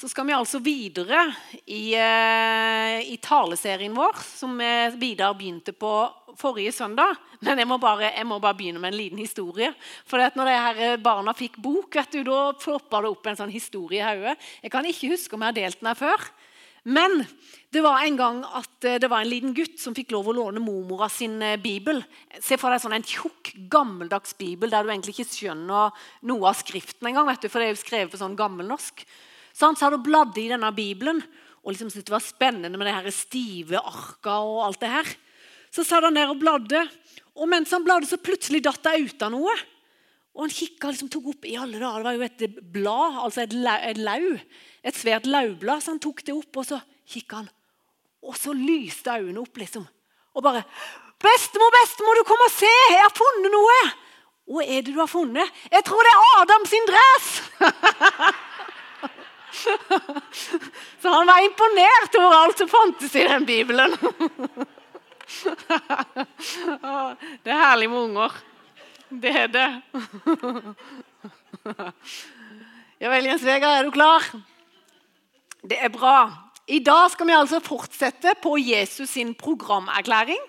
så skal vi altså videre i, eh, i taleserien vår, som eh, Vidar begynte på forrige søndag. Men jeg må bare, jeg må bare begynne med en liten historie. For når de her eh, barna fikk bok, vet du, da floppa det opp en sånn historie i hodet. Jeg kan ikke huske om jeg har delt den her før. Men det var en gang at det var en liten gutt som fikk lov å låne mormora sin bibel. Se for deg sånn en tjukk, gammeldags bibel der du egentlig ikke skjønner noe av skriften engang. For det er jo skrevet på sånn gammelnorsk. Så han satt og bladde i denne bibelen og liksom syntes det var spennende med de her stive arka og alt det her. Så satt han der og bladde, og mens han bladde, så plutselig datt det ut av noe. Og han kikka liksom, tok opp i alle dager, Det var jo et blad, altså et, lau, et lau. Et svært laublad. Så han tok det opp, og så kikka han. Og så lyste øynene opp, liksom. Og bare 'Bestemor, bestemor, du kom og se! Jeg har funnet noe!' 'Hva er det du har funnet?' 'Jeg tror det er Adam sin dress!' Så han var imponert over alt som fantes i den bibelen. Det er herlig med unger. Det er det. Ja vel, Jens Vegard, er du klar? Det er bra. I dag skal vi altså fortsette på Jesus sin programerklæring.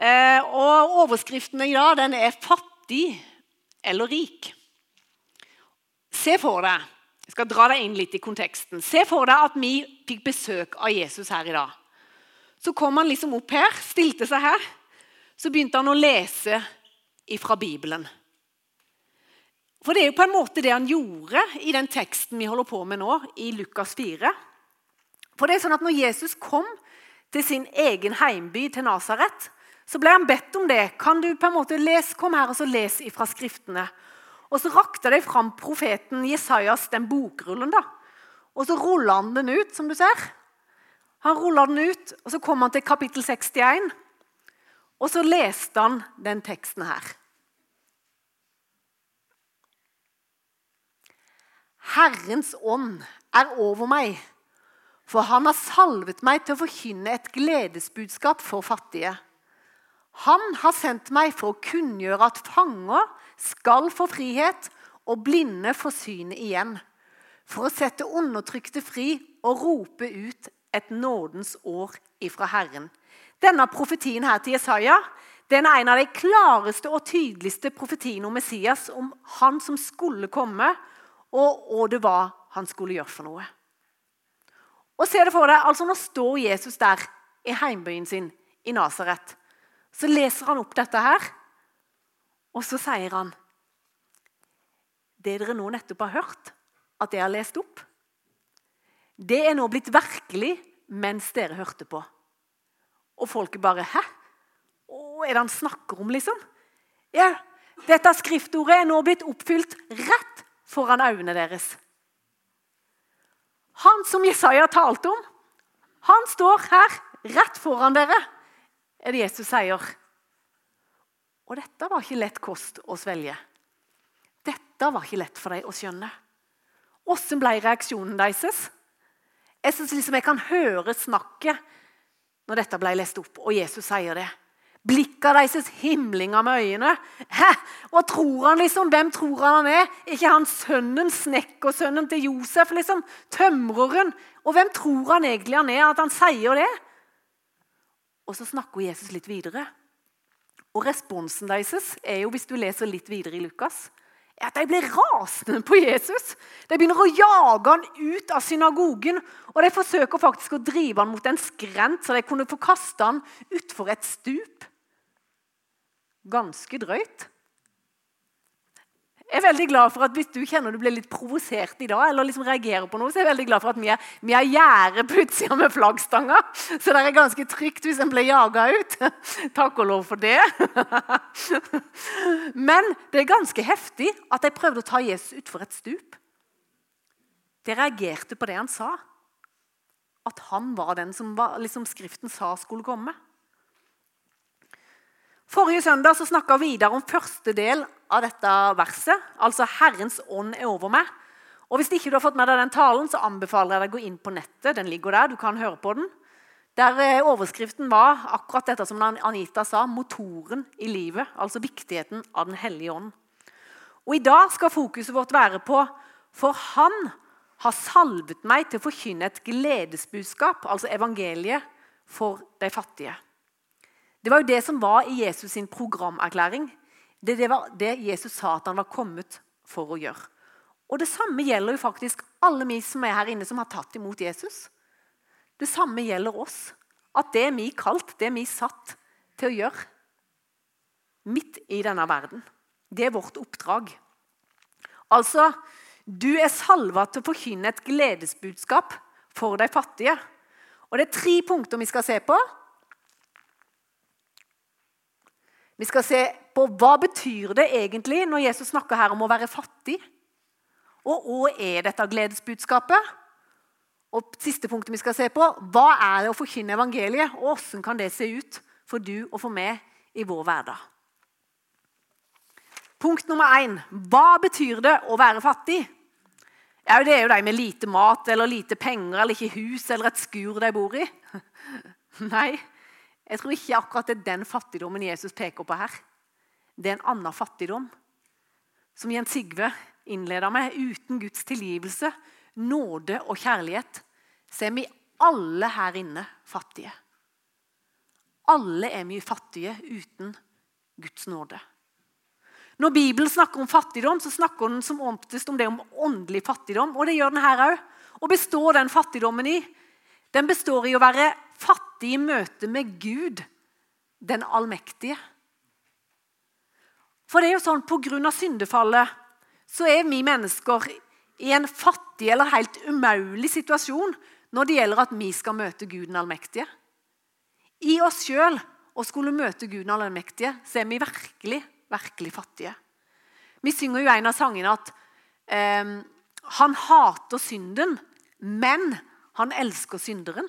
Eh, og Overskriften i dag den er 'Fattig eller rik'. Se for deg jeg skal dra deg inn litt i konteksten. Se for deg at vi fikk besøk av Jesus her i dag. Så kom han liksom opp her, stilte seg her. Så begynte han å lese ifra Bibelen. For det er jo på en måte det han gjorde i den teksten vi holder på med nå, i Lukas 4. For det er sånn at når Jesus kom til sin egen heimby, til Nasaret, så ble han bedt om det. Kan du på en måte lese, Kom her og så les ifra Skriftene. Og så rakte de fram profeten Jesajas den bokrullen. da. Og så rulla han den ut, som du ser. Han rulla den ut, og så kom han til kapittel 61. Og så leste han den teksten her. Herrens ånd er over meg, for han har salvet meg til å forkynne et gledesbudskap for fattige. Han har sendt meg for å kunngjøre at fanger skal få frihet og blinde få synet igjen. For å sette undertrykte fri og rope ut et nådens år ifra Herren. Denne profetien her til Jesaja den er en av de klareste og tydeligste profetiene om Messias, om han som skulle komme, og hva det var han skulle gjøre for noe. Og se det for deg, altså Nå står Jesus der i heimbyen sin i Nasaret. Så leser han opp dette her. Og så sier han Det dere nå nettopp har hørt, at jeg har lest opp, det er nå blitt virkelig mens dere hørte på. Og folket bare Hæ? Hva er det han snakker om, liksom? Ja, dette skriftordet er nå blitt oppfylt rett foran øynene deres. Han som Jesaja talte om, han står her rett foran dere, er det Jesus sier. Og dette var ikke lett kost å svelge. Dette var ikke lett for dem å skjønne. Hvordan ble reaksjonen deres? Jeg syns liksom jeg kan høre snakket når dette ble lest opp, og Jesus sier det. Blikket deres himlinger med øynene. Hæ? Og tror han liksom? Hvem tror han han er? Ikke han sønnen, snekkersønnen til Josef? liksom? Tømreren? Og hvem tror han egentlig han er, at han sier det? Og så snakker Jesus litt videre. Og responsen deres er jo, hvis du leser litt videre i Lukas, er at de blir rasende på Jesus. De begynner å jage han ut av synagogen. Og de forsøker faktisk å drive han mot en skrent, så de kunne få kaste han utfor et stup. Ganske drøyt. Jeg er veldig glad for at Hvis du kjenner du blir litt provosert i dag, eller liksom reagerer på noe, så er jeg veldig glad for at vi er, vi er gjerde på utsida med flaggstanga. Så det er ganske trygt hvis en blir jaga ut. Takk og lov for det. Men det er ganske heftig at de prøvde å ta Jesus utfor et stup. De reagerte på det han sa. At han var den som var, liksom Skriften sa skulle komme. Forrige søndag så snakka Vidar om første del av dette verset. Altså 'Herrens ånd er over meg'. Og Hvis ikke du har fått med deg den talen, så anbefaler jeg deg å gå inn på nettet. Den ligger der, du kan høre på den. Der eh, Overskriften var akkurat dette som Anita sa, motoren i livet. Altså viktigheten av Den hellige ånd. Og I dag skal fokuset vårt være på For han har salvet meg til å forkynne et gledesbudskap, altså evangeliet, for de fattige. Det var jo det som var i Jesus sin programerklæring. Det, det var det Jesus sa at han var kommet for å gjøre. Og Det samme gjelder jo faktisk alle vi som er her inne som har tatt imot Jesus. Det samme gjelder oss. At det er vi kalt, det er vi satt til å gjøre. Midt i denne verden. Det er vårt oppdrag. Altså, du er salva til å forkynne et gledesbudskap for de fattige. Og Det er tre punkter vi skal se på. Vi skal se på hva betyr det egentlig når Jesus snakker her om å være fattig. Og hva er dette gledesbudskapet? Og siste punktet vi skal se på, Hva er det å forkynne evangeliet, og hvordan kan det se ut for du og for meg i vår hverdag? Punkt nummer én. Hva betyr det å være fattig? Ja, det er jo de med lite mat eller lite penger eller ikke hus eller et skur de bor i. Nei, jeg tror ikke akkurat det er den fattigdommen Jesus peker på her. Det er en annen fattigdom, som Jens Sigve innleda med. Uten Guds tilgivelse, nåde og kjærlighet så er vi alle her inne fattige. Alle er vi fattige uten Guds nåde. Når Bibelen snakker om fattigdom, så snakker den som oftest om det om åndelig fattigdom. Og det gjør den her òg. Og består den fattigdommen i? Den består i å være fattig i møte med Gud, den allmektige. For det er jo sånn, Pga. syndefallet så er vi mennesker i en fattig eller helt umulig situasjon når det gjelder at vi skal møte Gud den allmektige. I oss sjøl å skulle møte Gud den allmektige, så er vi virkelig virkelig fattige. Vi synger jo en av sangene at eh, han hater synden, men han elsker synderen.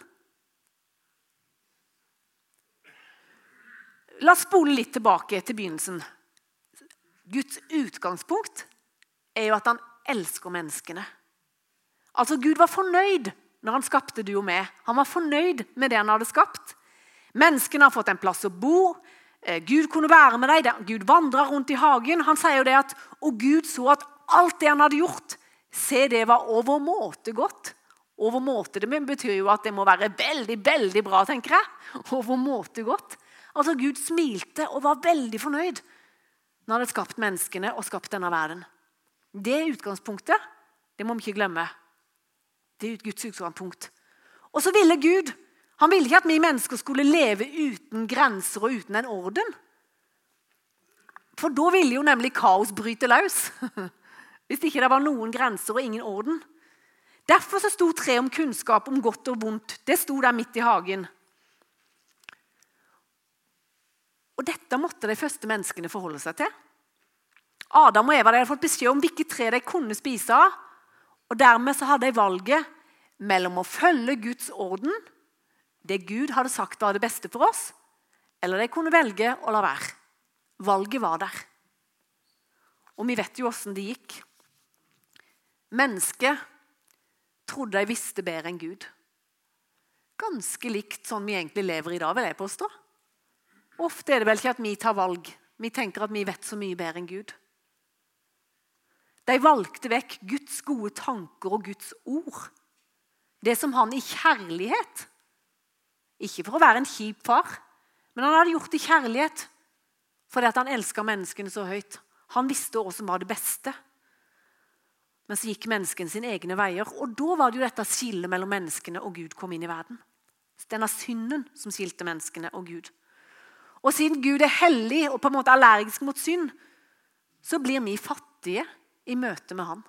La oss spole litt tilbake til begynnelsen. Guds utgangspunkt er jo at han elsker menneskene. Altså, Gud var fornøyd når han skapte du og meg. Han var fornøyd med det han hadde skapt. Menneskene har fått en plass å bo. Eh, Gud kunne være med dem. Gud vandra rundt i hagen. Han sier jo det at, Og Gud så at alt det han hadde gjort, se det var overmåte godt. Overmåte det betyr jo at det må være veldig veldig bra, tenker jeg. Overmåte godt. Altså Gud smilte og var veldig fornøyd når han hadde skapt menneskene og skapt denne verden. Det utgangspunktet. Det må vi ikke glemme. Det er Guds utgangspunkt. Og så ville Gud han ville ikke at vi mennesker skulle leve uten grenser og uten en orden. For da ville jo nemlig kaos bryte løs. Hvis ikke det var noen grenser og ingen orden. Derfor så sto treet om kunnskap om godt og vondt. Det sto der midt i hagen. Og Dette måtte de første menneskene forholde seg til. Adam og Eva hadde fått beskjed om hvilket tre de kunne spise av. Og Dermed så hadde de valget mellom å følge Guds orden det Gud hadde sagt var det beste for oss, eller de kunne velge å la være. Valget var der. Og vi vet jo åssen det gikk. Mennesket trodde de visste bedre enn Gud. Ganske likt sånn vi egentlig lever i dag, vil jeg påstå. Ofte er det vel ikke at vi tar valg. Vi tenker at vi vet så mye bedre enn Gud. De valgte vekk Guds gode tanker og Guds ord. Det som han i kjærlighet ikke for å være en kjip far, men han hadde gjort det i kjærlighet fordi han elska menneskene så høyt. Han visste hva som var det beste. Men så gikk menneskene sine egne veier. Og da var det jo dette skillet mellom menneskene og Gud kom inn i verden. Denne synden som skilte menneskene og Gud. Og siden Gud er hellig og på en måte allergisk mot synd, så blir vi fattige i møte med Han.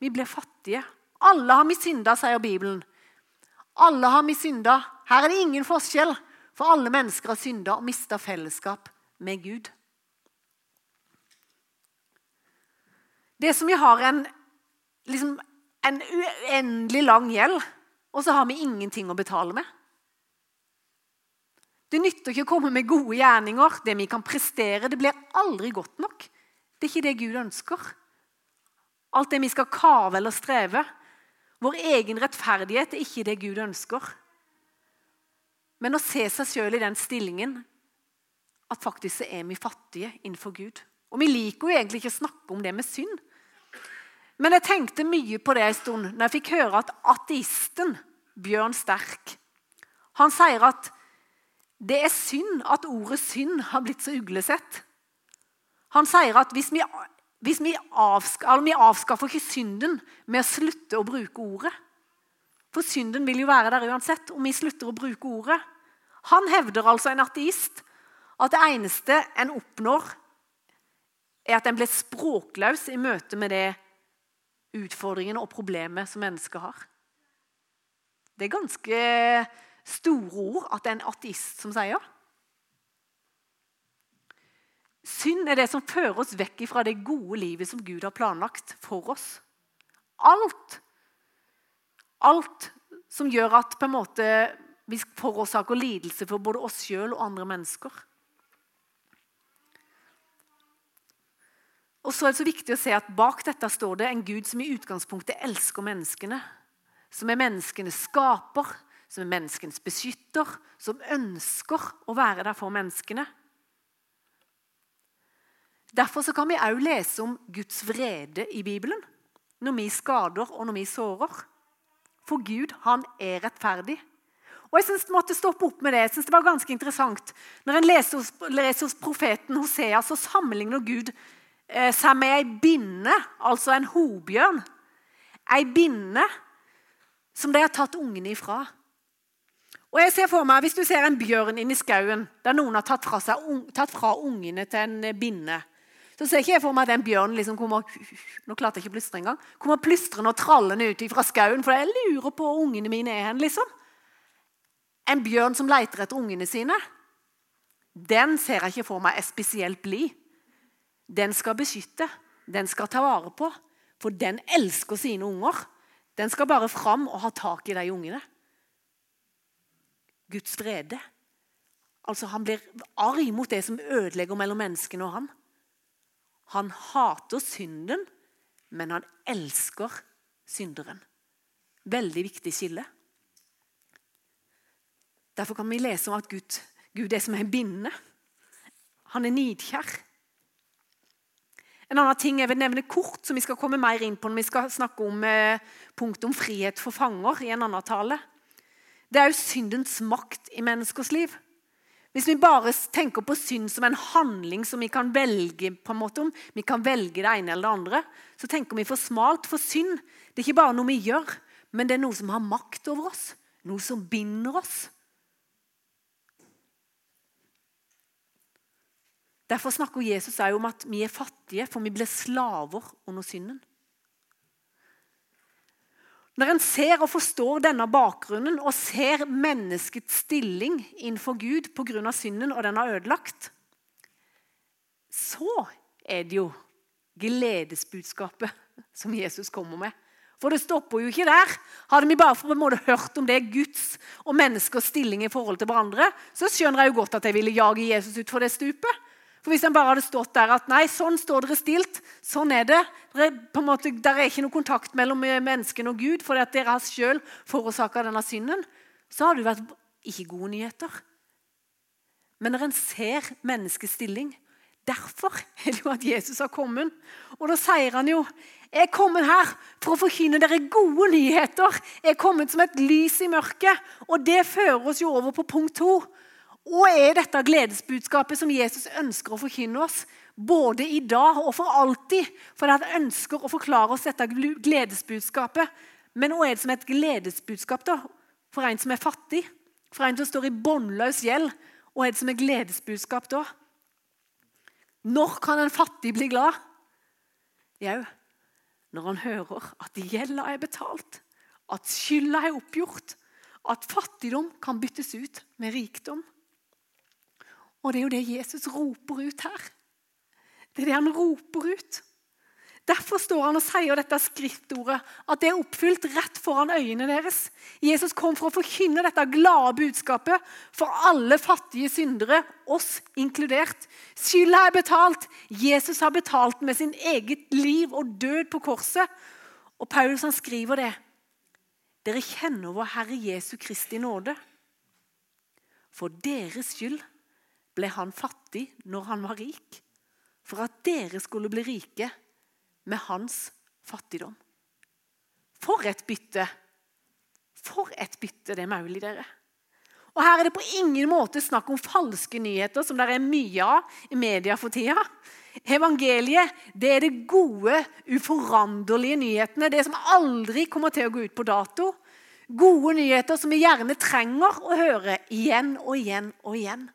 Vi blir fattige. Alle har vi synda, sier Bibelen. Alle har vi synda. Her er det ingen forskjell, for alle mennesker har synda og mista fellesskap med Gud. Det som vi har en, liksom, en uendelig lang gjeld, og så har vi ingenting å betale med. Det nytter ikke å komme med gode gjerninger, det vi kan prestere. Det blir aldri godt nok. Det er ikke det Gud ønsker. Alt det vi skal kave eller streve, vår egen rettferdighet er ikke det Gud ønsker. Men å se seg sjøl i den stillingen at faktisk så er vi fattige innenfor Gud. Og Vi liker jo egentlig ikke å snakke om det med synd. Men jeg tenkte mye på det en stund når jeg fikk høre at ateisten Bjørn Sterk han sier at det er synd at ordet synd har blitt så uglesett. Han sier at hvis vi, hvis vi, avskaffer, vi avskaffer ikke synden med å slutte å bruke ordet For synden vil jo være der uansett om vi slutter å bruke ordet. Han hevder altså, en ateist, at det eneste en oppnår, er at en blir språkløs i møte med det utfordringene og problemet som mennesket har. Det er ganske store ord at det er en ateist som sier. Synd er det som fører oss vekk fra det gode livet som Gud har planlagt for oss. Alt. Alt som gjør at måte, vi forårsaker lidelse for både oss sjøl og andre mennesker. Og så er det så viktig å se at Bak dette står det en Gud som i utgangspunktet elsker menneskene. Som er menneskenes skaper, som er menneskenes beskytter, som ønsker å være der for menneskene. Derfor kan vi òg lese om Guds vrede i Bibelen når vi skader og når vi sårer. For Gud, han er rettferdig. Og jeg synes det måtte stoppe opp med det. Jeg synes det var ganske interessant. Når en leser hos, leser hos profeten Hosea, så sammenligner Gud seg med ei binne, altså en hobjørn. Ei binne som de har tatt ungene ifra. Og jeg ser for meg, Hvis du ser en bjørn inni skauen der noen har tatt fra, seg, tatt fra ungene til en eh, binne, så ser ikke jeg for meg at den bjørnen liksom kommer nå klarte jeg ikke å plystre engang, kommer plystrende og trallende ut fra skauen, for jeg lurer på hvor ungene mine er hen. liksom. En bjørn som leter etter ungene sine, den ser jeg ikke for meg er spesielt blid den skal beskytte, den skal ta vare på. For den elsker sine unger. Den skal bare fram og ha tak i de ungene. Guds vrede. Altså Han blir arg mot det som ødelegger mellom menneskene og han. Han hater synden, men han elsker synderen. Veldig viktig skille. Derfor kan vi lese om at Gud, Gud er som en binde. Han er nidkjær. En annen ting jeg vil nevne kort, som vi skal komme mer inn på når vi skal snakke om eh, punktet om frihet for fanger i en annen tale, det er jo syndens makt i menneskers liv. Hvis vi bare tenker på synd som en handling som vi kan velge på en måte om, vi kan velge det ene eller det andre, så tenker vi for smalt. For synd det er ikke bare noe vi gjør, men det er noe som har makt over oss. Noe som binder oss. Derfor snakker Jesus også om at vi er fattige, for vi blir slaver under synden. Når en ser og forstår denne bakgrunnen og ser menneskets stilling innenfor Gud pga. synden og den har ødelagt, så er det jo gledesbudskapet som Jesus kommer med. For det stopper jo ikke der. Hadde vi bare for en måte hørt om det Guds og menneskers stilling i forhold til hverandre, så skjønner jeg jo godt at jeg ville jage Jesus ut for det stupet. For Hvis en bare hadde stått der at nei, sånn står dere stilt, sånn er det Der er, måte, der er ikke noe kontakt mellom menneskene og Gud fordi at dere har selv forårsaka denne synden, så har det vært ikke gode nyheter. Men når en ser menneskets stilling Derfor er det jo at Jesus har kommet. Og da sier han jo jeg er kommet her for å forkynne dere gode nyheter. Jeg er kommet som et lys i mørket. Og det fører oss jo over på punkt to. Og er dette gledesbudskapet som Jesus ønsker å forkynne oss, både i dag og for alltid? For han ønsker å forklare oss dette gledesbudskapet. Men hva er det som er et gledesbudskap da? for en som er fattig? For en som står i båndløs gjeld? Hva er det som er gledesbudskap da? Når kan en fattig bli glad? Jau, når han hører at gjelda er betalt, at skylda er oppgjort, at fattigdom kan byttes ut med rikdom. Og det er jo det Jesus roper ut her. Det er det han roper ut. Derfor står han og sier dette skriftordet, at det er oppfylt rett foran øynene deres. Jesus kom for å forkynne dette glade budskapet for alle fattige syndere, oss inkludert. Skylda er betalt. Jesus har betalt med sin eget liv og død på korset. Og Paulus han skriver det. Dere kjenner vår Herre Jesu Kristi nåde. For deres skyld ble han fattig når han var rik, for at dere skulle bli rike med hans fattigdom. For et bytte! For et bytte det er mulig, dere. Og Her er det på ingen måte snakk om falske nyheter, som det er mye av i media for tida. Evangeliet det er det gode, uforanderlige nyhetene. Det som aldri kommer til å gå ut på dato. Gode nyheter som vi gjerne trenger å høre igjen og igjen og igjen.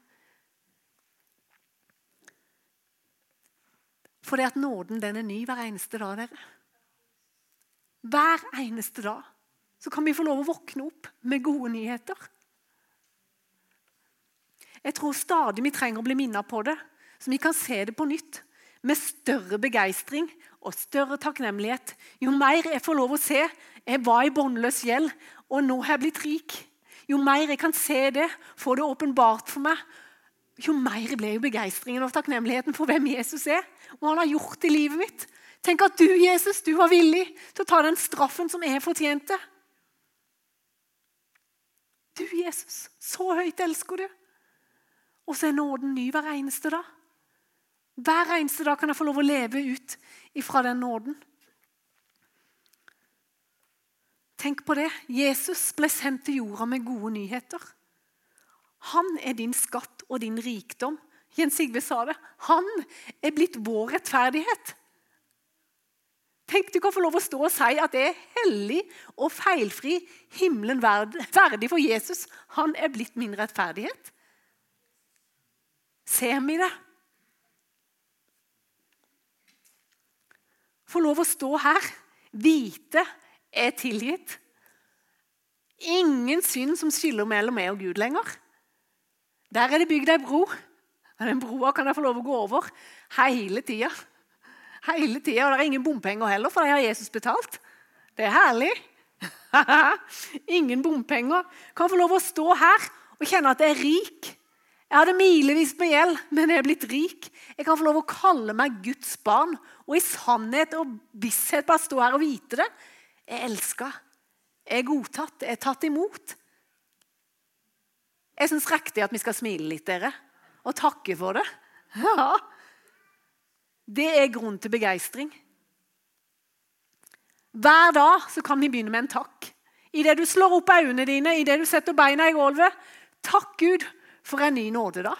For det at nåden den er ny hver eneste dag, dere. Hver eneste dag så kan vi få lov å våkne opp med gode nyheter. Jeg tror stadig vi trenger å bli minnet på det, så vi kan se det på nytt. Med større begeistring og større takknemlighet. Jo mer jeg får lov å se Jeg var i båndløs gjeld, og nå har jeg blitt rik. Jo mer jeg kan se det, få det åpenbart for meg, jo mer blir jo begeistringen og takknemligheten for hvem Jesus er, og han har gjort i livet mitt. Tenk at du, Jesus, du var villig til å ta den straffen som jeg fortjente. Du, Jesus, så høyt elsker du. Og så er nåden ny hver eneste dag. Hver eneste dag kan jeg få lov å leve ut ifra den nåden. Tenk på det. Jesus ble sendt til jorda med gode nyheter. Han er din skatt og din rikdom. Jens Sigve sa det. Han er blitt vår rettferdighet. Tenk du kan få lov å stå og si at det er hellig og feilfri, himmelen verdig for Jesus. Han er blitt min rettferdighet. Ser vi det? Få lov å stå her, vite er tilgitt. Ingen synd som skiller mellom meg og Gud lenger. Der er det bygd ei bro. Og den broa kan jeg få lov å gå over hele tida. Hele tida. Og det er ingen bompenger heller, for de har Jesus betalt. Det er herlig. ingen bompenger. Kan få lov å stå her og kjenne at jeg er rik. Jeg hadde milevis med gjeld, men jeg er blitt rik. Jeg kan få lov å kalle meg Guds barn. Og i sannhet og visshet bare stå her og vite det. Jeg er elska. Jeg er godtatt. Jeg er tatt imot. Jeg syns riktig at vi skal smile litt, dere. Og takke for det. Ja. Det er grunn til begeistring. Hver dag så kan vi begynne med en takk. Idet du slår opp øynene dine, idet du setter beina i gulvet. Takk, Gud, for en ny nåde, da.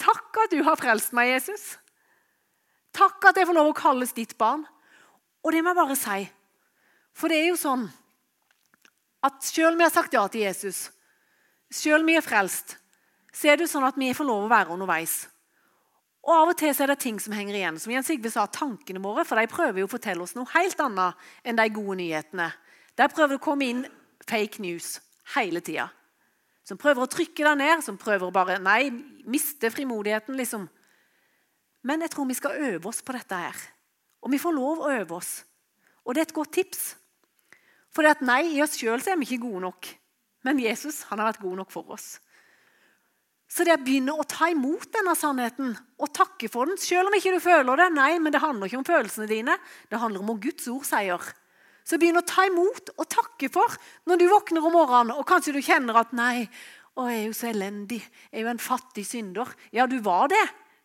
Takk at du har frelst meg, Jesus. Takk at jeg får lov å kalles ditt barn. Og det må jeg bare si. For det er jo sånn at selv om vi har sagt ja til Jesus, selv om vi er frelst, så er det sånn at vi får lov å være underveis. Og Av og til så er det ting som henger igjen. Som Jens Sigve sa, tankene våre, for De prøver jo å fortelle oss noe helt annet enn de gode nyhetene. Der prøver det å komme inn fake news hele tida. Som prøver å trykke deg ned, som prøver å bare Nei, miste frimodigheten, liksom. Men jeg tror vi skal øve oss på dette her. Og vi får lov å øve oss. Og det er et godt tips. For det at nei, i oss sjøl er vi ikke gode nok. Men Jesus han har vært god nok for oss. Så det å begynne å ta imot denne sannheten og takke for den, selv om ikke du føler det Nei, men det handler ikke om følelsene dine. Det handler om hva Guds ord sier. Så begynn å ta imot og takke for når du våkner om morgenen og kanskje du kjenner at nei, å, jeg er jo så elendig. Jeg er jo en fattig synder. Ja, du var det.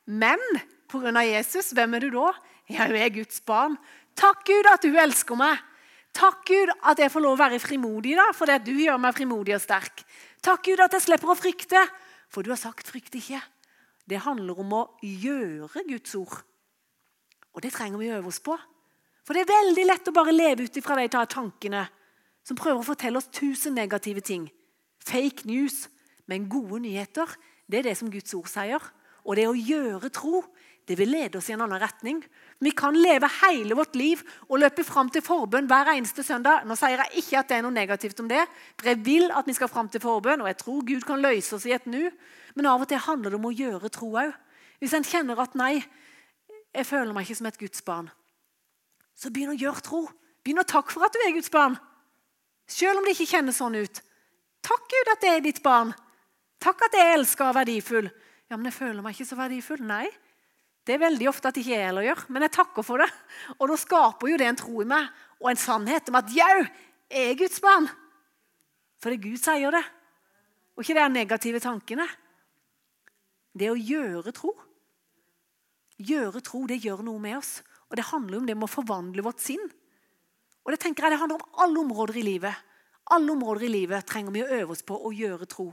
Men pga. Jesus, hvem er du da? Ja, jeg er Guds barn. Takk, Gud, at du elsker meg. Takk, Gud, at jeg får lov å være frimodig, da, fordi du gjør meg frimodig og sterk. Takk, Gud, at jeg slipper å frykte, for du har sagt 'frykt ikke'. Det handler om å gjøre Guds ord. Og det trenger vi å øve oss på. For det er veldig lett å bare leve ut ifra de tankene som prøver å fortelle oss tusen negative ting. Fake news. Men gode nyheter, det er det som Guds ord sier. Og det å gjøre tro, det vil lede oss i en annen retning. Vi kan leve hele vårt liv og løpe fram til forbønn hver eneste søndag. Nå sier jeg ikke at det er noe negativt om det, for jeg vil at vi skal fram til forbønn. Og jeg tror Gud kan løse oss i et nu. Men av og til handler det om å gjøre tro òg. Hvis en kjenner at nei, jeg føler meg ikke som et Guds barn. Så begynn å gjøre tro. Begynn å takke for at du er Guds barn. Selv om det ikke kjennes sånn ut. Takk, Gud, at det er ditt barn. Takk at jeg elsker og er verdifull. Ja, men jeg føler meg ikke så verdifull. Nei, det er veldig ofte at ikke jeg heller gjør, men jeg takker for det. Og da skaper jo det en tro i meg og en sannhet om at jau, jeg er Guds barn. Fordi Gud sier det. Og ikke de negative tankene. Det å gjøre tro. Gjøre tro, det gjør noe med oss. Og Det handler om det med å forvandle vårt sinn. Og Det tenker jeg det handler om alle områder i livet. Alle områder i livet trenger vi å øve oss på å gjøre tro.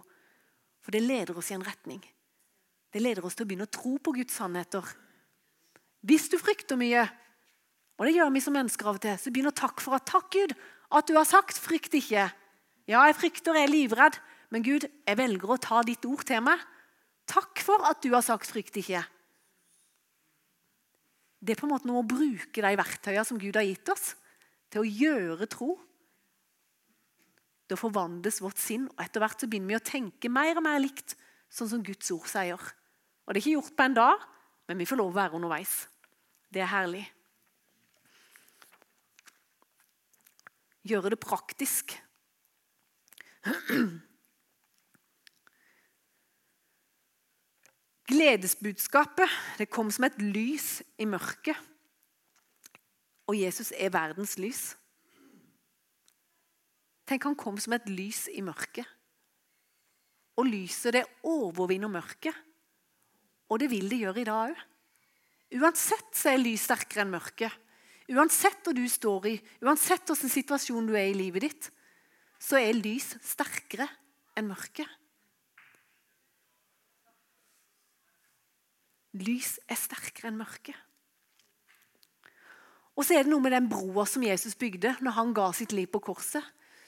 For det leder oss i en retning. Det leder oss til å begynne å tro på Guds sannheter. Hvis du frykter mye, og det gjør vi som mennesker av og til, så begynn å takke for at takk, Gud, at du har sagt 'frykt ikke'. Ja, jeg frykter, jeg er livredd, men Gud, jeg velger å ta ditt ord til meg. Takk for at du har sagt 'frykt ikke'. Det er på en måte noe å bruke de verktøyene som Gud har gitt oss, til å gjøre tro. Da forvandles vårt sinn, og etter hvert så begynner vi å tenke mer og mer likt sånn som Guds ord sier. Og Det er ikke gjort på en dag, men vi får lov å være underveis. Det er herlig. Gjøre det praktisk. Gledesbudskapet det kom som et lys i mørket. Og Jesus er verdens lys. Tenk, han kom som et lys i mørket. Og lyset, det overvinner mørket. Og det vil det gjøre i dag òg. Uansett så er lys sterkere enn mørket. Uansett hva du står i, uansett hvilken situasjon du er i livet ditt, så er lys sterkere enn mørket. Lys er sterkere enn mørke. Og så er det noe med den broa som Jesus bygde når han ga sitt liv på korset.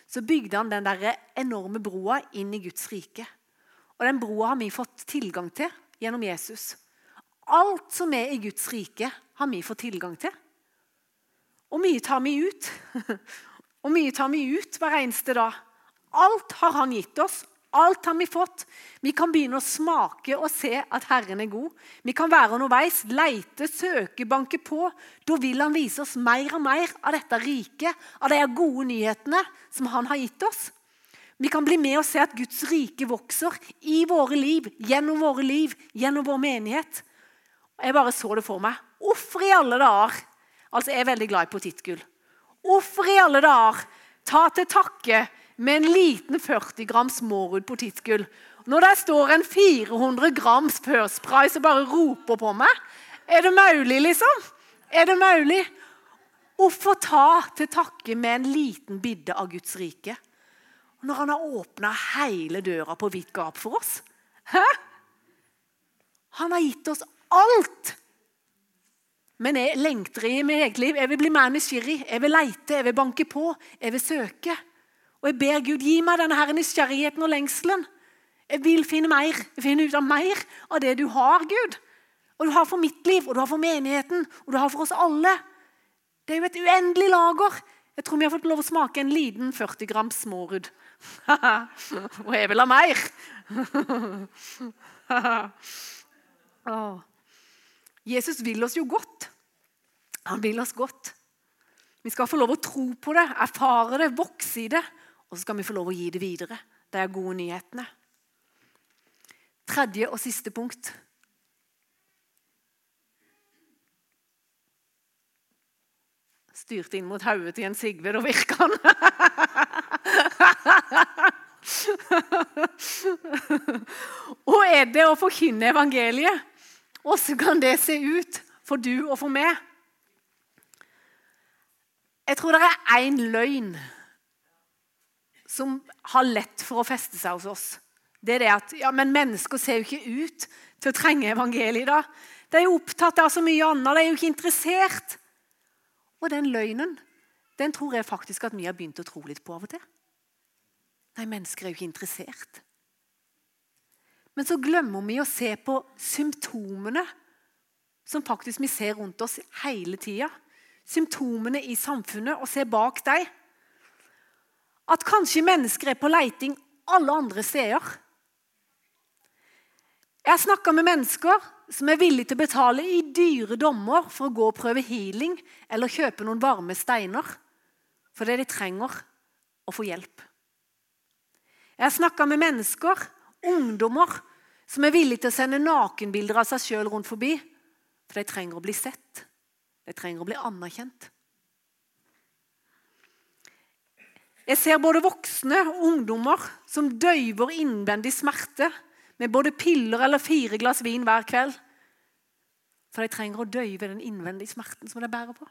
Så bygde han den der enorme broa inn i Guds rike. Og Den broa har vi fått tilgang til gjennom Jesus. Alt som er i Guds rike, har vi fått tilgang til. Og mye tar vi ut. Og mye tar vi ut hver eneste dag. Alt har han gitt oss, Alt har vi fått. Vi kan begynne å smake og se at Herren er god. Vi kan være underveis, leite, søke, banke på. Da vil han vise oss mer og mer av dette riket, av de gode nyhetene som han har gitt oss. Vi kan bli med og se at Guds rike vokser i våre liv, gjennom våre liv, gjennom vår menighet. Jeg bare så det for meg. Hvorfor i alle dager Altså, jeg er veldig glad i potetgull. Hvorfor i alle dager ta til takke med en liten 40 grams Mårud potetgull. Når det står en 400 grams First og bare roper på meg Er det mulig, liksom? Er det mulig? Hvorfor ta til takke med en liten bidde av Guds rike? Når han har åpna hele døra på vidt gap for oss? Hæ? Han har gitt oss alt. Men jeg lengter i mitt eget liv. Jeg vil bli mer nysgjerrig. Jeg vil leite, jeg vil banke på, jeg vil søke. Og jeg ber Gud gi meg denne her nysgjerrigheten og lengselen. Jeg vil finne mer, finne ut av mer av det du har, Gud. Og du har for mitt liv, og du har for menigheten, og du har for oss alle. Det er jo et uendelig lager. Jeg tror vi har fått lov å smake en liten 40 gram smårudd. Og jeg vil ha mer! Jesus vil oss jo godt. Han vil oss godt. Vi skal få lov å tro på det, erfare det, vokse i det. Og så skal vi få lov å gi det videre. Det er gode nyhetene. Tredje og siste punkt. Styrte inn mot hodet til Jens Sigve, da virka han. og er det å forkynne evangeliet? Åssen kan det se ut for du og for meg? Jeg tror det er én løgn som har lett for å feste seg hos oss. Det er det at ja, men Mennesker ser jo ikke ut til å trenge evangeliet. da. De er jo opptatt av så mye annet. De er jo ikke interessert. Og den løgnen den tror jeg faktisk at vi har begynt å tro litt på av og til. Nei, mennesker er jo ikke interessert. Men så glemmer vi å se på symptomene som faktisk vi ser rundt oss hele tida. Symptomene i samfunnet, og se bak dem at kanskje mennesker er på leiting alle andre steder. Jeg har snakka med mennesker som er villige til å betale i dyre dommer for å gå og prøve healing eller kjøpe noen varme steiner fordi de trenger å få hjelp. Jeg har snakka med mennesker, ungdommer, som er villige til å sende nakenbilder av seg sjøl rundt forbi for de trenger å bli sett. De trenger å bli anerkjent. Jeg ser både voksne og ungdommer som døyver innvendig smerte med både piller eller fire glass vin hver kveld. For de trenger å døyve den innvendige smerten som de bærer på.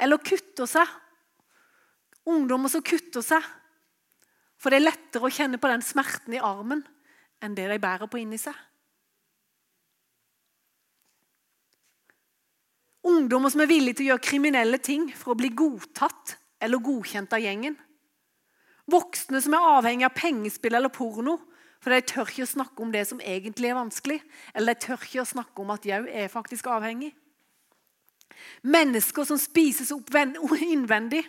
Eller kutter seg. Ungdommer som kutter seg. For det er lettere å kjenne på den smerten i armen enn det de bærer på inni seg. Ungdommer som er villige til å gjøre kriminelle ting for å bli godtatt eller godkjent av gjengen. Voksne som er avhengig av pengespill eller porno for de tør ikke å snakke om det som egentlig er vanskelig. Eller de tør ikke å snakke om at jeg er faktisk avhengig. Mennesker som spises opp innvendig,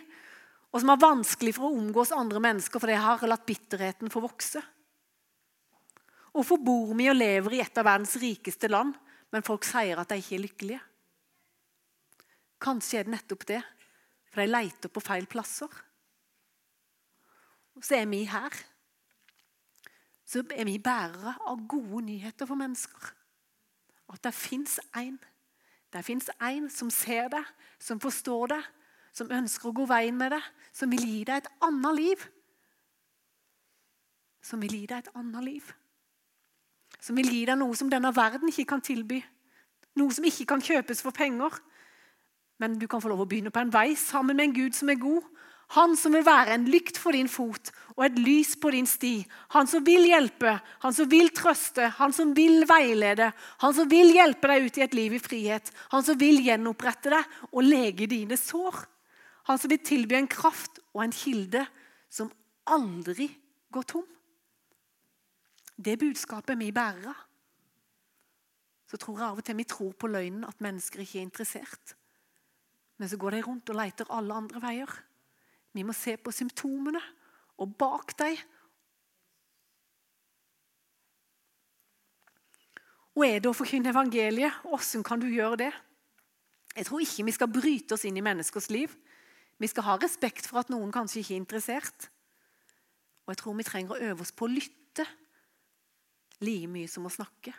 og som har vanskelig for å omgås andre mennesker fordi de har latt bitterheten få vokse. Hvorfor bor vi og lever i et av verdens rikeste land, men folk sier at de ikke er lykkelige? Kanskje er det nettopp det, for de leter på feil plasser. Og så er vi her så er vi bærere av gode nyheter for mennesker. At det fins én. Det fins én som ser det, som forstår det, som ønsker å gå veien med deg, som vil gi deg et annet liv. Som vil gi deg et annet liv. Som vil gi deg noe som denne verden ikke kan tilby. Noe som ikke kan kjøpes for penger. Men du kan få lov å begynne på en vei sammen med en Gud som er god, han som vil være en lykt for din fot og et lys på din sti. Han som vil hjelpe, han som vil trøste, han som vil veilede. Han som vil hjelpe deg ut i et liv i frihet. Han som vil gjenopprette deg og lege dine sår. Han som vil tilby en kraft og en kilde som aldri går tom. Det budskapet vi bærer av. Så tror jeg av og til vi tror på løgnen at mennesker ikke er interessert. Men så går de rundt og leter alle andre veier. Vi må se på symptomene, og bak dem Og er det å forkynne evangeliet? Hvordan kan du gjøre det? Jeg tror ikke vi skal bryte oss inn i menneskers liv. Vi skal ha respekt for at noen kanskje ikke er interessert. Og jeg tror vi trenger å øve oss på å lytte like mye som å snakke.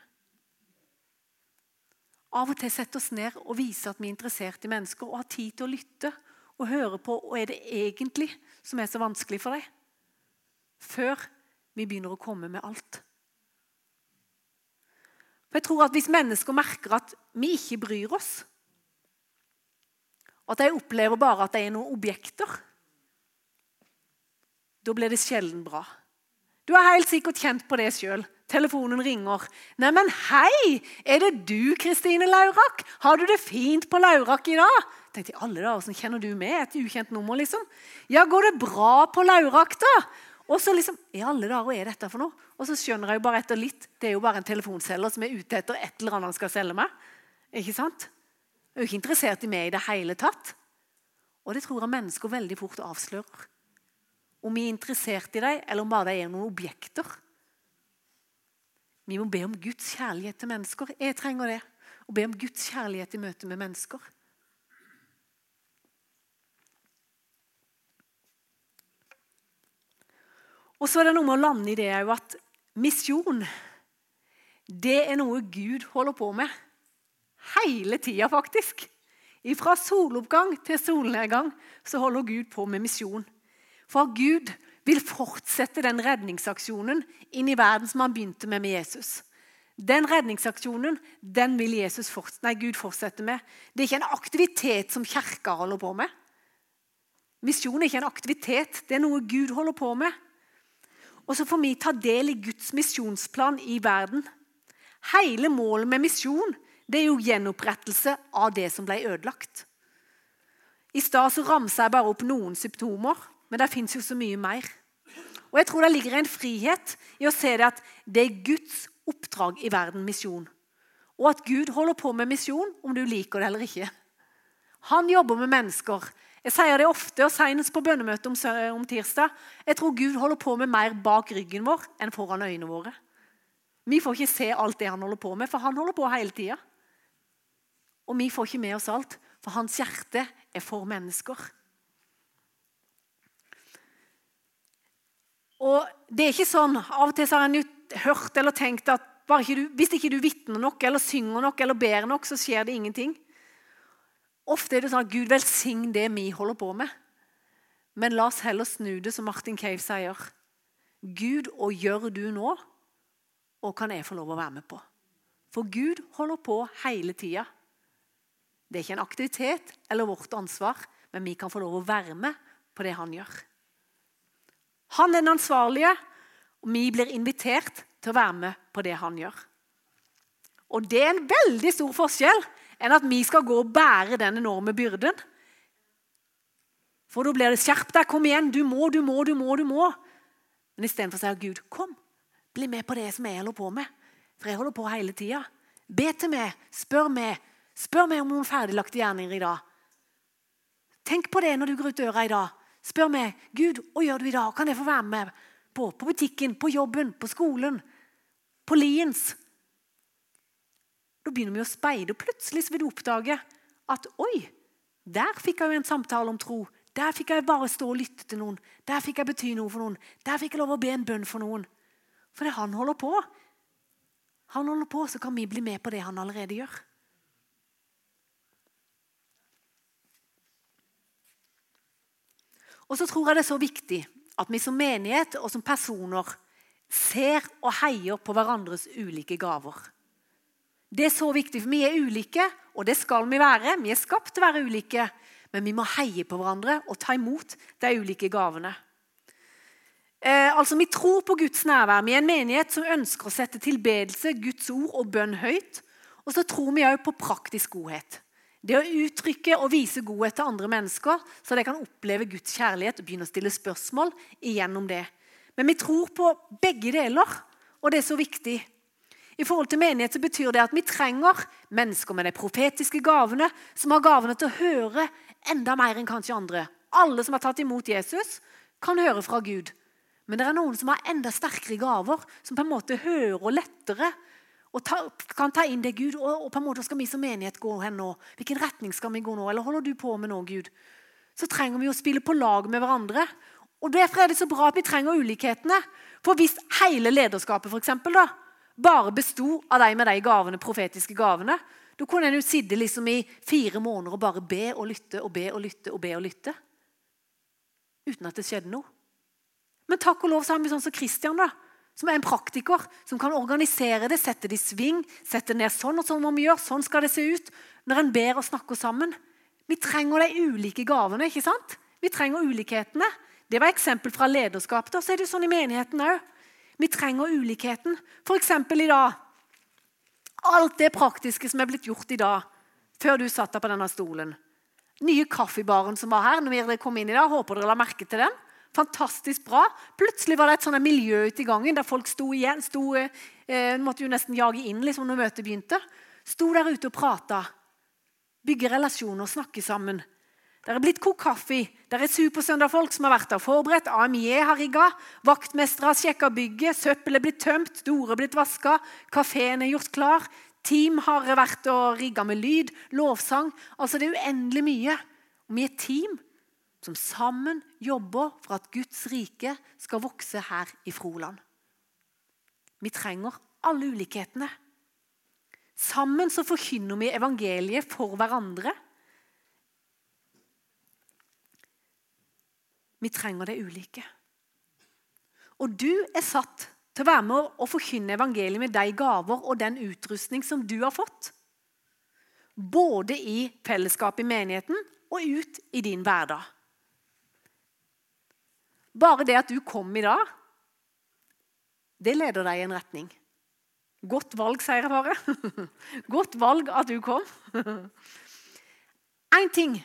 Av og til sette oss ned og vise at vi er interessert i mennesker og har tid til å lytte og høre på hva er det egentlig som er så vanskelig for deg, før vi begynner å komme med alt. For jeg tror at Hvis mennesker merker at vi ikke bryr oss, at de opplever bare at de er noen objekter, da blir det sjelden bra. Du har helt sikkert kjent på det sjøl. Telefonen ringer. 'Neimen, hei! Er det du, Kristine Laurak? Har du det fint på Laurak i dag?' tenkte jeg, alle da, Hvordan kjenner du med et ukjent nummer? liksom? Ja, går det bra på Laurak, da? Og så liksom, i alle dager, hva er dette for noe? Og så skjønner jeg jo bare etter litt det er jo bare en telefonselger som er ute etter et eller annet han skal selge meg. Ikke sant? Jeg er jo ikke interessert i meg i det hele tatt. Og det tror jeg mennesker veldig fort avslører. Om vi er interessert i dem, eller om bare de er noen objekter. Vi må be om Guds kjærlighet til mennesker. Jeg trenger det. Å be om Guds kjærlighet i møte med mennesker. Og så er det noe med å lande i det at misjon det er noe Gud holder på med hele tida, faktisk. Fra soloppgang til solnedgang så holder Gud på med misjon. For Gud vil fortsette den redningsaksjonen inn i verden som han begynte med med Jesus. Den redningsaksjonen den vil forts nei, Gud fortsette med. Det er ikke en aktivitet som kirka holder på med. Misjon er ikke en aktivitet, det er noe Gud holder på med. Og så får vi ta del i Guds misjonsplan i verden. Hele målet med misjon det er jo gjenopprettelse av det som ble ødelagt. I stad ramsa jeg bare opp noen symptomer, men det fins jo så mye mer. Og jeg tror det ligger en frihet i å se det at det er Guds oppdrag i verden, misjon. Og at Gud holder på med misjon, om du liker det eller ikke. Han jobber med mennesker. Jeg sier det ofte, og senest på bønnemøtet om, tirsdag. Jeg tror Gud holder på med mer bak ryggen vår enn foran øynene våre. Vi får ikke se alt det han holder på med, for han holder på hele tida. Og vi får ikke med oss alt, for hans hjerte er for mennesker. Og det er ikke sånn, Av og til har en hørt eller tenkt at ikke du, hvis ikke du vitner nok, eller synger nok eller ber nok, så skjer det ingenting. Ofte er det sånn at Gud velsign det vi holder på med. Men la oss heller snu det, som Martin Cave sier. Gud, og gjør du nå? Og kan jeg få lov å være med på? For Gud holder på hele tida. Det er ikke en aktivitet eller vårt ansvar, men vi kan få lov å være med på det han gjør. Han er den ansvarlige, og vi blir invitert til å være med på det han gjør. Og det er en veldig stor forskjell enn at vi skal gå og bære den enorme byrden. For da blir det 'skjerp deg, kom igjen, du må, du må, du må'. du må. Men istedenfor sier Gud 'kom, bli med på det som jeg holder på med'. For jeg holder på hele tida. Be til meg, spør meg. Spør meg om noen ferdiglagte gjerninger i dag. Tenk på det når du går ut døra i dag. Spør meg, 'Gud, hva gjør du i dag? Kan jeg få være med på, på butikken, på jobben, på skolen, på Liens?' Da begynner vi å speide, og plutselig vil du oppdage at 'oi, der fikk jeg jo en samtale om tro'. Der fikk jeg bare stå og lytte til noen. Der fikk jeg bety noe for noen. Der fikk jeg lov å be en bønn for noen. For det han holder på. Han holder på, så kan vi bli med på det han allerede gjør. Og så tror jeg det er så viktig at vi som menighet og som personer ser og heier på hverandres ulike gaver. Det er så viktig, for vi er ulike, og det skal vi være. Vi er skapt til å være ulike, men vi må heie på hverandre og ta imot de ulike gavene. Eh, altså, Vi tror på Guds nærvær. Vi er en menighet som ønsker å sette tilbedelse, Guds ord og bønn høyt. Og så tror vi òg på praktisk godhet. Det å uttrykke og vise godhet til andre mennesker, så de kan oppleve Guds kjærlighet og begynne å stille spørsmål igjennom det. Men vi tror på begge deler, og det er så viktig. I forhold til menighet så betyr det at vi trenger mennesker med de profetiske gavene, som har gavene til å høre enda mer enn kanskje andre. Alle som har tatt imot Jesus, kan høre fra Gud. Men det er noen som har enda sterkere gaver, som på en måte hører lettere og ta, kan ta inn det Gud. Og, og, på en måte skal vi som menighet gå hen nå? Hvilken retning skal vi gå nå? Eller holder du på med nå, Gud? Så trenger vi å spille på lag med hverandre. Og Derfor er det så bra at vi trenger ulikhetene. For hvis hele lederskapet for eksempel, da, bare besto av de med de gavene, profetiske gavene, da kunne en jo sitte liksom i fire måneder og bare be og lytte og be og lytte og be og lytte. Uten at det skjedde noe. Men takk og lov så har vi sånn som Kristian, da som er en praktiker, som kan organisere det, sette det i sving, sette ned sånn og sånn må vi gjøre, sånn skal det se ut, når en ber og snakker sammen. Vi trenger de ulike gavene. ikke sant? Vi trenger ulikhetene. Det var eksempel fra lederskap. Da så er det sånn i menigheten òg. Vi trenger ulikheten. F.eks. i dag. Alt det praktiske som er blitt gjort i dag, før du satt deg på denne stolen. Nye kaffebaren som var her når dere kom inn i dag. Håper dere la merke til den. Fantastisk bra. Plutselig var det et sånt miljø ute i gangen der folk sto igjen. Sto, eh, måtte jo nesten jage inn liksom, når møtet begynte. Sto der ute og prata. Bygge relasjoner, snakke sammen. Det er blitt kokt kaffe. Det er supersøndagfolk som har vært der forberedt. AMJ har rigga. Vaktmestere har sjekka bygget. Søppelet er blitt tømt. Dorer er blitt vaska. Kafeen er gjort klar. Team har vært og rigga med lyd. Lovsang. Altså, Det er uendelig mye. Og vi er team som sammen jobber for at Guds rike skal vokse her i Froland. Vi trenger alle ulikhetene. Sammen så forkynner vi evangeliet for hverandre. Vi trenger det ulike. Og du er satt til å være med og forkynne evangeliet med de gaver og den utrustning som du har fått. Både i fellesskapet i menigheten og ut i din hverdag. Bare det at du kom i dag, det leder deg i en retning. Godt valg, sier jeg bare. Godt valg at du kom. Én ting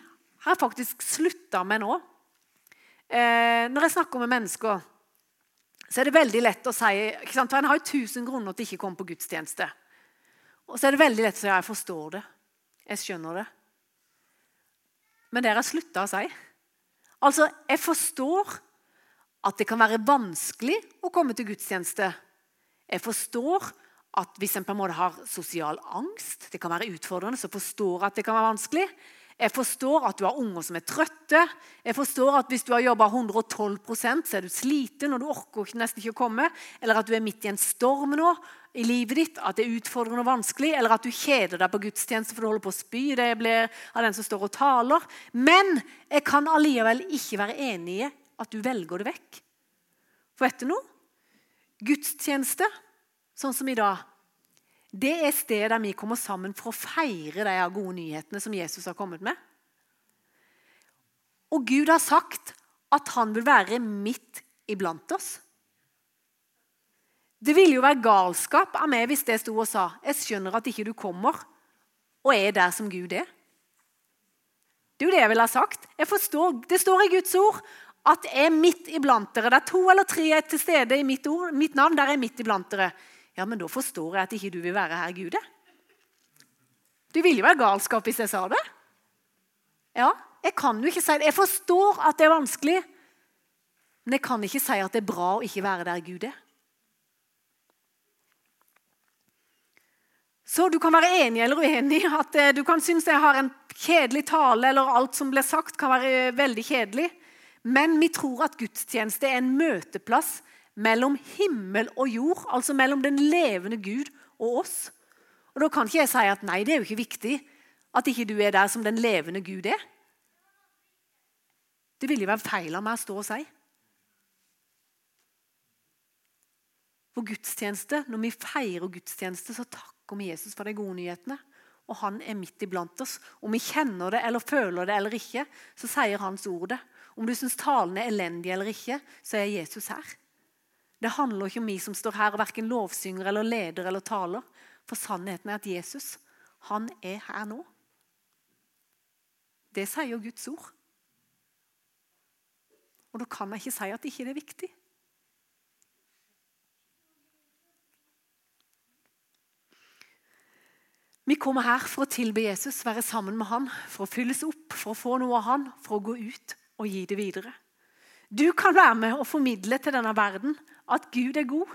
har jeg faktisk slutta med nå. Eh, når jeg snakker med mennesker, så er det veldig lett å si ikke sant? For En har jo tusen grunner til ikke komme på gudstjeneste. Og så er det veldig lett å si jeg forstår det. Jeg skjønner det. Men det har jeg slutta å si. Altså, jeg forstår at det kan være vanskelig å komme til gudstjeneste. Jeg forstår at hvis en på en måte har sosial angst, det kan være utfordrende, så forstår jeg at det kan være vanskelig. Jeg forstår at du har unger som er trøtte. Jeg forstår at hvis du har jobba 112% så er du sliten og du orker nesten ikke å komme. Eller at du er midt i en storm nå i livet ditt, at det er utfordrende og vanskelig. Eller at du kjeder deg på gudstjeneste for du holder på å spy. Det blir av den som står og taler. Men jeg kan allikevel ikke være enig at du velger det vekk. For vet du noe? Gudstjeneste, sånn som i dag, det er stedet der vi kommer sammen for å feire de gode nyhetene som Jesus har kommet med. Og Gud har sagt at han vil være midt iblant oss. Det ville jo være galskap av meg hvis det sto og sa jeg skjønner at ikke du kommer og er der som Gud er. Det er jo det jeg ville ha sagt. Jeg Forstår, det står i Guds ord at jeg er midt iblant dere. Det er to eller tre er til stede i mitt, ord, mitt navn. Der er jeg midt iblant dere. Ja, men da forstår jeg at ikke du vil være her, Gud. Det ville jo være galskap hvis jeg sa det. Ja, jeg kan jo ikke si det. Jeg forstår at det er vanskelig, men jeg kan ikke si at det er bra å ikke være der Gud er. Så du kan være enig eller uenig. at eh, Du kan synes jeg har en kjedelig tale, eller alt som ble sagt, kan være eh, veldig kjedelig. Men vi tror at gudstjeneste er en møteplass mellom himmel og jord. Altså mellom den levende Gud og oss. Og Da kan ikke jeg si at nei, det er jo ikke viktig at ikke du er der som den levende Gud er. Det ville jo være feil av meg å stå og si. For gudstjeneste, Når vi feirer gudstjeneste, så takker vi Jesus for de gode nyhetene. Og han er midt iblant oss. Om vi kjenner det eller føler det eller ikke, så sier hans ord det. Om du syns talen er elendig eller ikke, så er Jesus her. Det handler ikke om vi som står her og verken lovsynger eller leder eller taler. For sannheten er at Jesus, han er her nå. Det sier jo Guds ord. Og da kan jeg ikke si at det ikke er viktig. Vi kommer her for å tilbe Jesus, være sammen med han, for å fylles opp, for å få noe av han, for å gå ut og gi det videre. Du kan være med og formidle til denne verden at Gud er god.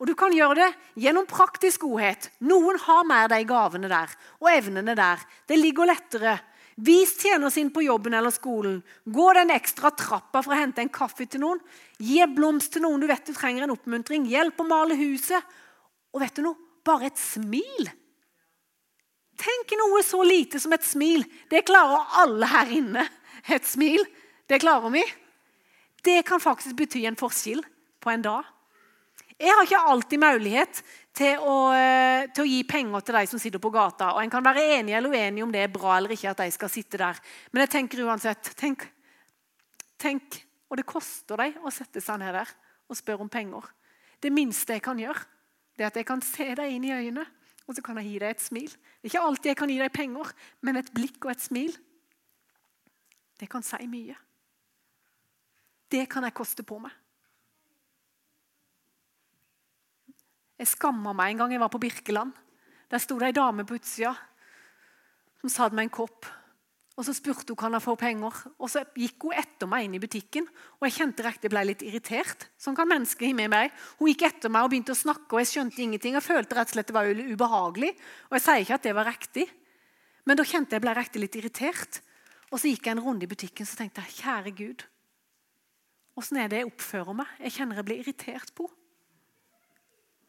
Og Du kan gjøre det gjennom praktisk godhet. Noen har mer de gavene der og evnene der. Det ligger lettere. Vis tjener sin på jobben eller skolen. Gå den ekstra trappa for å hente en kaffe til noen. Gi en blomst til noen du vet du trenger en oppmuntring. Hjelp å male huset. Og vet du noe? Bare et smil Tenk noe så lite som et smil. Det klarer alle her inne. Et smil, det klarer vi. Det kan faktisk bety en forskjell på en dag. Jeg har ikke alltid mulighet til å, eh, til å, gi penger til de som sitter på gata. Og En kan være enig eller uenig om det er bra eller ikke at de skal sitte der. Men jeg tenker uansett tenk, tenk, Og det koster dem å sette seg ned der og spørre om penger. Det minste jeg kan gjøre, det er at jeg kan se deg inn i øynene og så kan jeg gi deg et smil. Det er ikke alltid jeg kan gi deg penger, men et blikk og et smil, det kan si mye. Det kan jeg koste på meg. Jeg skamma meg en gang jeg var på Birkeland. Der sto det ei dame på utsida som satt med en kopp og Så spurte hun kan jeg få penger. Og Så gikk hun etter meg inn i butikken. og Jeg kjente jeg ble litt irritert. Sånn kan mennesker med meg. Hun gikk etter meg og begynte å snakke, og jeg skjønte ingenting. Jeg følte rett og slett det var ubehagelig. Og Jeg sier ikke at det var riktig, men da kjente jeg ble riktig litt irritert. Og Så gikk jeg en runde i butikken så tenkte jeg, kjære Gud, åssen er det jeg oppfører meg? Jeg kjenner jeg blir irritert på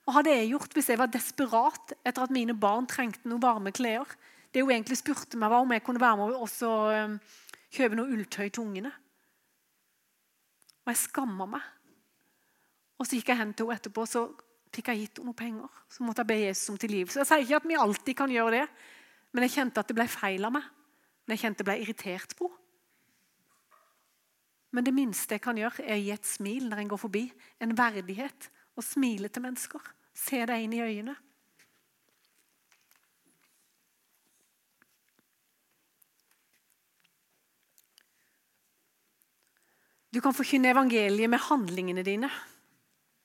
Og Hadde jeg gjort hvis jeg var desperat etter at mine barn trengte noen varme klær? Det hun egentlig spurte meg, var om jeg kunne være med og um, kjøpe noe ulltøy til ungene. Og jeg skamma meg. Og så gikk jeg hen til henne etterpå så fikk jeg gitt henne noen penger. Så måtte jeg be Jesus om tilgivelse. Jeg sier ikke at vi alltid kan gjøre det, men jeg kjente at det ble feil av meg. Men jeg kjente jeg ble irritert på Men det minste jeg kan gjøre, er å gi et smil når en går forbi. En verdighet. Og smile til mennesker. Se deg inn i øynene. Du kan forkynne evangeliet med handlingene dine.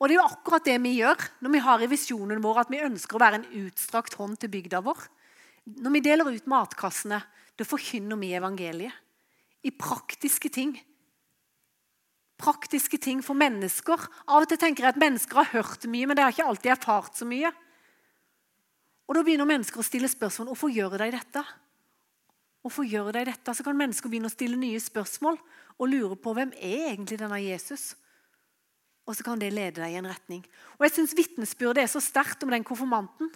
Og Det er jo akkurat det vi gjør når vi har i visjonen vår at vi ønsker å være en utstrakt hånd til bygda vår. Når vi deler ut matkassene, da forkynner vi evangeliet. I praktiske ting. Praktiske ting for mennesker. Av og til tenker jeg at mennesker har hørt mye, men de har ikke alltid erfart så mye. Og Da begynner mennesker å stille spørsmål hvorfor gjør de dette. Hvorfor gjør de dette? Så kan mennesker begynne å stille nye spørsmål og lure på hvem er egentlig denne Jesus Og så kan det lede deg i en retning. Og jeg syns vitnesbyrdet er så sterkt om den konfirmanten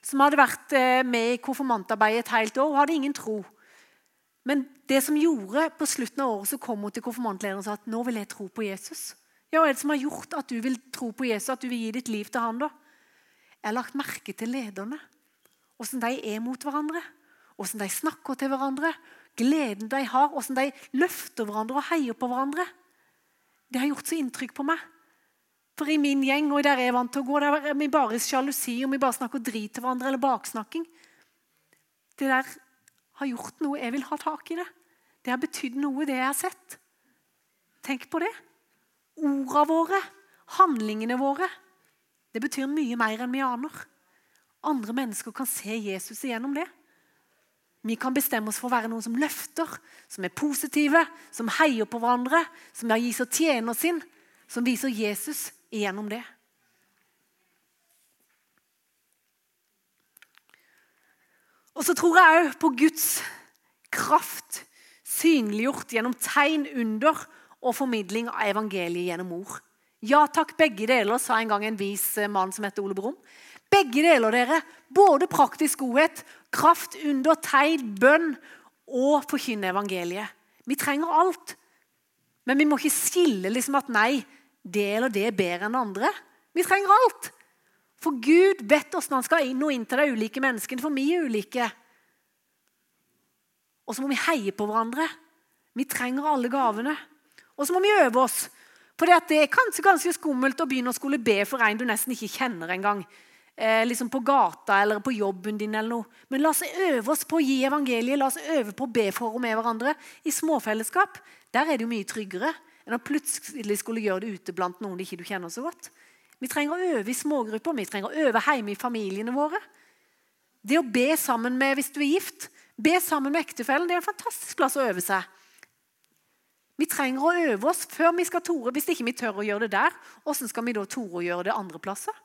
som hadde vært eh, med i konfirmantarbeidet et helt år. Hun hadde ingen tro. Men det som gjorde på slutten av året, så kom hun til konfirmantlederen og sa at nå vil jeg tro på Jesus. Ja, Hva er det som har gjort at du vil tro på Jesus, at du vil gi ditt liv til han da? Jeg har lagt merke til lederne. Åssen de er mot hverandre. Åssen de snakker til hverandre. Gleden de har. Åssen de løfter hverandre og heier på hverandre. Det har gjort så inntrykk på meg. For i min gjeng og der jeg er vant til å gå, der er vi bare sjalusi og vi bare snakker drit til hverandre eller baksnakking. Det der har gjort noe. Jeg vil ha tak i det. Det har betydd noe, det jeg har sett. Tenk på det. Ordene våre, handlingene våre. Det betyr mye mer enn vi aner. Andre mennesker kan se Jesus igjennom det. Vi kan bestemme oss for å være noen som løfter, som er positive, som heier på hverandre, som viser tjener sin, som viser Jesus igjennom det. Og så tror jeg òg på Guds kraft synliggjort gjennom tegn, under og formidling av evangeliet gjennom ord. Ja takk, begge deler, sa en gang en vis mann som heter Ole Brumm. Begge deler, dere. Både praktisk godhet, kraft, under, tegn, bønn og forkynne evangeliet. Vi trenger alt. Men vi må ikke skille liksom at nei, det eller det er bedre enn andre. Vi trenger alt. For Gud vet hvordan han skal inn og inn til de ulike menneskene, for vi er ulike. Og så må vi heie på hverandre. Vi trenger alle gavene. Og så må vi øve oss. For det er kanskje ganske skummelt å begynne å skulle be for en du nesten ikke kjenner engang. Eh, liksom på gata eller på jobben din. eller noe. Men la oss øve oss på å gi evangeliet. La oss øve på å be for og med hverandre. I småfellesskap der er det jo mye tryggere enn å plutselig skulle gjøre det ute blant noen du ikke kjenner så godt. Vi trenger å øve i smågrupper, vi trenger å øve hjemme i familiene våre. Det å be sammen med hvis du er gift, be sammen med ektefellen, det er en fantastisk plass å øve seg. Vi trenger å øve oss før vi skal tore. Hvis ikke vi tør å gjøre det der, hvordan skal vi da tore å gjøre det andre plasser?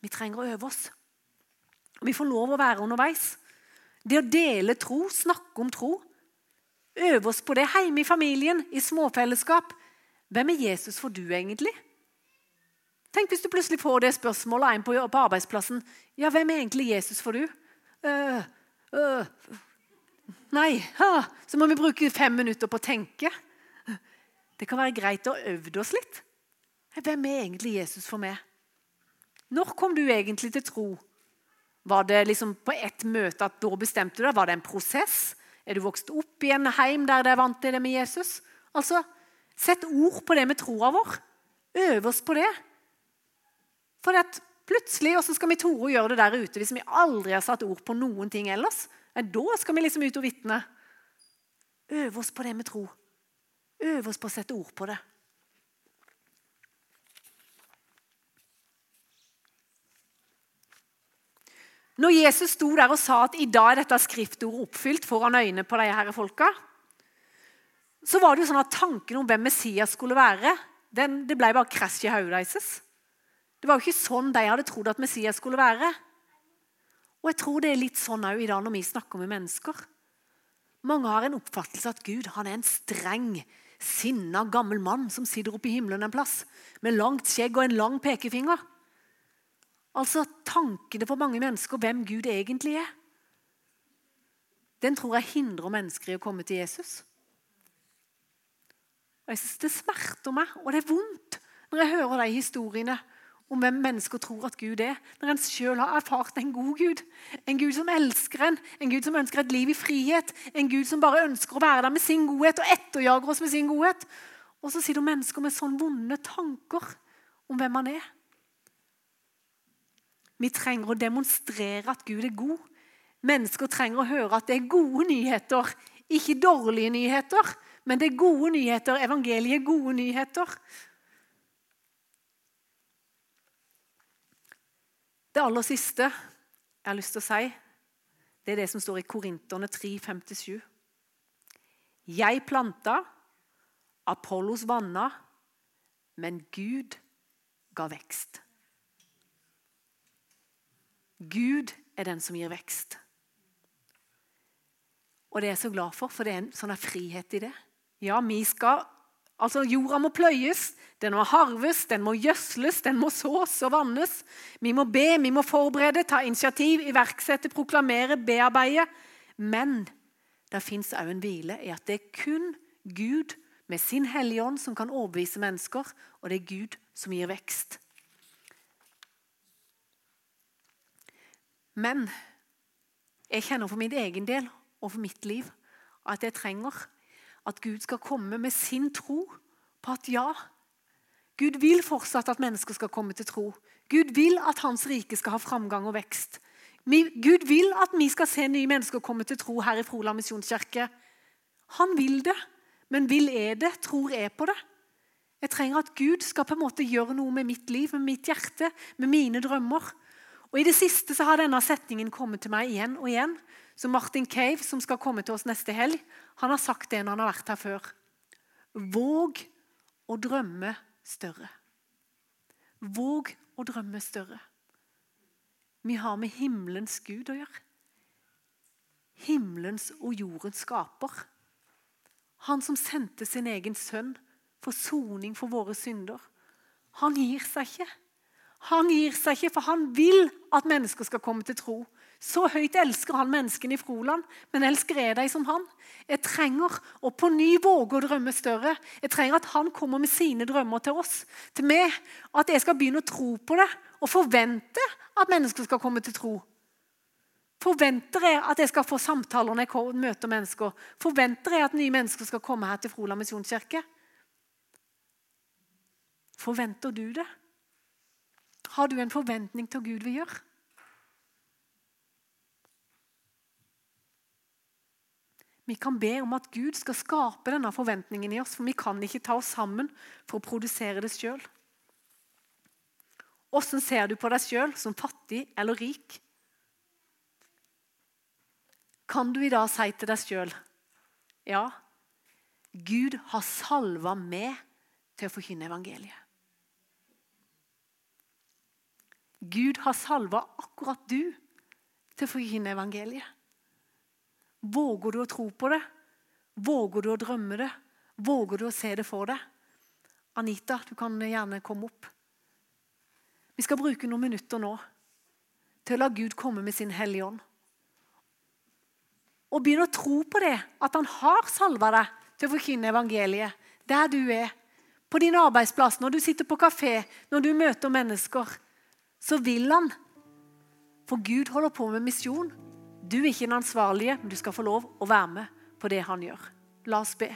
Vi trenger å øve oss. Vi får lov å være underveis. Det å dele tro, snakke om tro, Øve oss på det hjemme i familien, i småfellesskap. Hvem er Jesus for du, egentlig? Tenk hvis du plutselig får det spørsmålet en på, på arbeidsplassen. Ja, hvem er egentlig Jesus for du? Uh, uh, nei, uh, så må vi bruke fem minutter på å tenke. Det kan være greit å øve oss litt. Hvem er egentlig Jesus for meg? Når kom du egentlig til tro? Var det liksom på ett møte at da bestemte du deg? Var det en prosess? Er du vokst opp i en heim der det er vant til det med Jesus? Altså, Sett ord på det med troa vår. Øv oss på det. For at plutselig, Hvordan skal vi tore å gjøre det der ute hvis vi aldri har satt ord på noen ting ellers? Da skal vi liksom ut og vitne. Øve oss på det med tro. Øve oss på å sette ord på det. Når Jesus sto der og sa at i dag er dette skriftordet oppfylt foran øynene på de her folka, så var det jo sånn at tanken om hvem Messias skulle være, den, det ble bare krasj i hodet deres. Det var jo ikke sånn de hadde trodd at Messias skulle være. Og jeg tror det er litt sånn òg i dag når vi snakker med mennesker. Mange har en oppfattelse at Gud han er en streng, sinna gammel mann som sitter oppe i himmelen en plass, med langt skjegg og en lang pekefinger. Altså tankene for mange mennesker hvem Gud egentlig er. Den tror jeg hindrer mennesker i å komme til Jesus. Og jeg synes Det smerter meg, og det er vondt når jeg hører de historiene om hvem mennesker tror at Gud er. Når en sjøl har erfart en god Gud. En Gud som elsker en, en Gud som ønsker et liv i frihet. En Gud som bare ønsker å være der med sin godhet og etterjager oss med sin godhet. Og så sitter mennesker med sånne vonde tanker om hvem han er. Vi trenger å demonstrere at Gud er god. Mennesker trenger å høre at det er gode nyheter, ikke dårlige nyheter. Men det er gode nyheter. Evangeliet er gode nyheter. Det aller siste jeg har lyst til å si, det er det som står i Korinterne 3, 57. Jeg planta, Apollos vanna, men Gud ga vekst. Gud er den som gir vekst. Og det er jeg så glad for, for det er en sånn frihet i det. Ja, vi skal Altså, Jorda må pløyes, den må harves, den må gjødsles, den må sås og vannes. Vi må be, vi må forberede, ta initiativ, iverksette, proklamere, bearbeide. Men det fins òg en hvile i at det er kun Gud med sin Hellige Ånd som kan overbevise mennesker, og det er Gud som gir vekst. Men jeg kjenner for min egen del og for mitt liv at jeg trenger at Gud skal komme med sin tro på at ja, Gud vil fortsatt at mennesker skal komme til tro. Gud vil at hans rike skal ha framgang og vekst. Gud vil at vi skal se nye mennesker komme til tro her i Froland misjonskirke. Han vil det, men vil er det? Tror er på det? Jeg trenger at Gud skal på en måte gjøre noe med mitt liv, med mitt hjerte, med mine drømmer. Og I det siste så har denne setningen kommet til meg igjen og igjen. Så Martin Cave, som skal komme til oss neste helg, han har sagt det når han har vært her før. Våg å drømme større. Våg å drømme større. Vi har med himmelens Gud å gjøre. Himmelens og jordens skaper. Han som sendte sin egen sønn for soning for våre synder. Han gir seg ikke. Han gir seg ikke, for han vil at mennesker skal komme til tro. Så høyt elsker han menneskene i Froland, men elsker jeg deg som han? Jeg trenger å på ny våge å drømme større. Jeg trenger at han kommer med sine drømmer til oss, til meg. At jeg skal begynne å tro på det og forvente at mennesker skal komme til tro. Forventer jeg at jeg skal få samtaler når jeg møter mennesker? Forventer jeg at nye mennesker skal komme her til Froland misjonskirke? Forventer du det? Har du en forventning til Gud vil gjøre? Vi kan be om at Gud skal skape denne forventningen i oss, for vi kan ikke ta oss sammen for å produsere det sjøl. Åssen ser du på deg sjøl, som fattig eller rik? Kan du i dag si til deg sjøl ja, Gud har salva meg til å forkynne evangeliet. Gud har salva akkurat du til å forkynne evangeliet. Våger du å tro på det? Våger du å drømme det? Våger du å se det for deg? Anita, du kan gjerne komme opp. Vi skal bruke noen minutter nå til å la Gud komme med sin Hellige Ånd. Og begynne å tro på det, at han har salva deg til å forkynne evangeliet der du er. På din arbeidsplass, når du sitter på kafé, når du møter mennesker. Så vil han. For Gud holder på med misjon. Du er ikke den ansvarlige, men du skal få lov å være med på det han gjør. La oss be.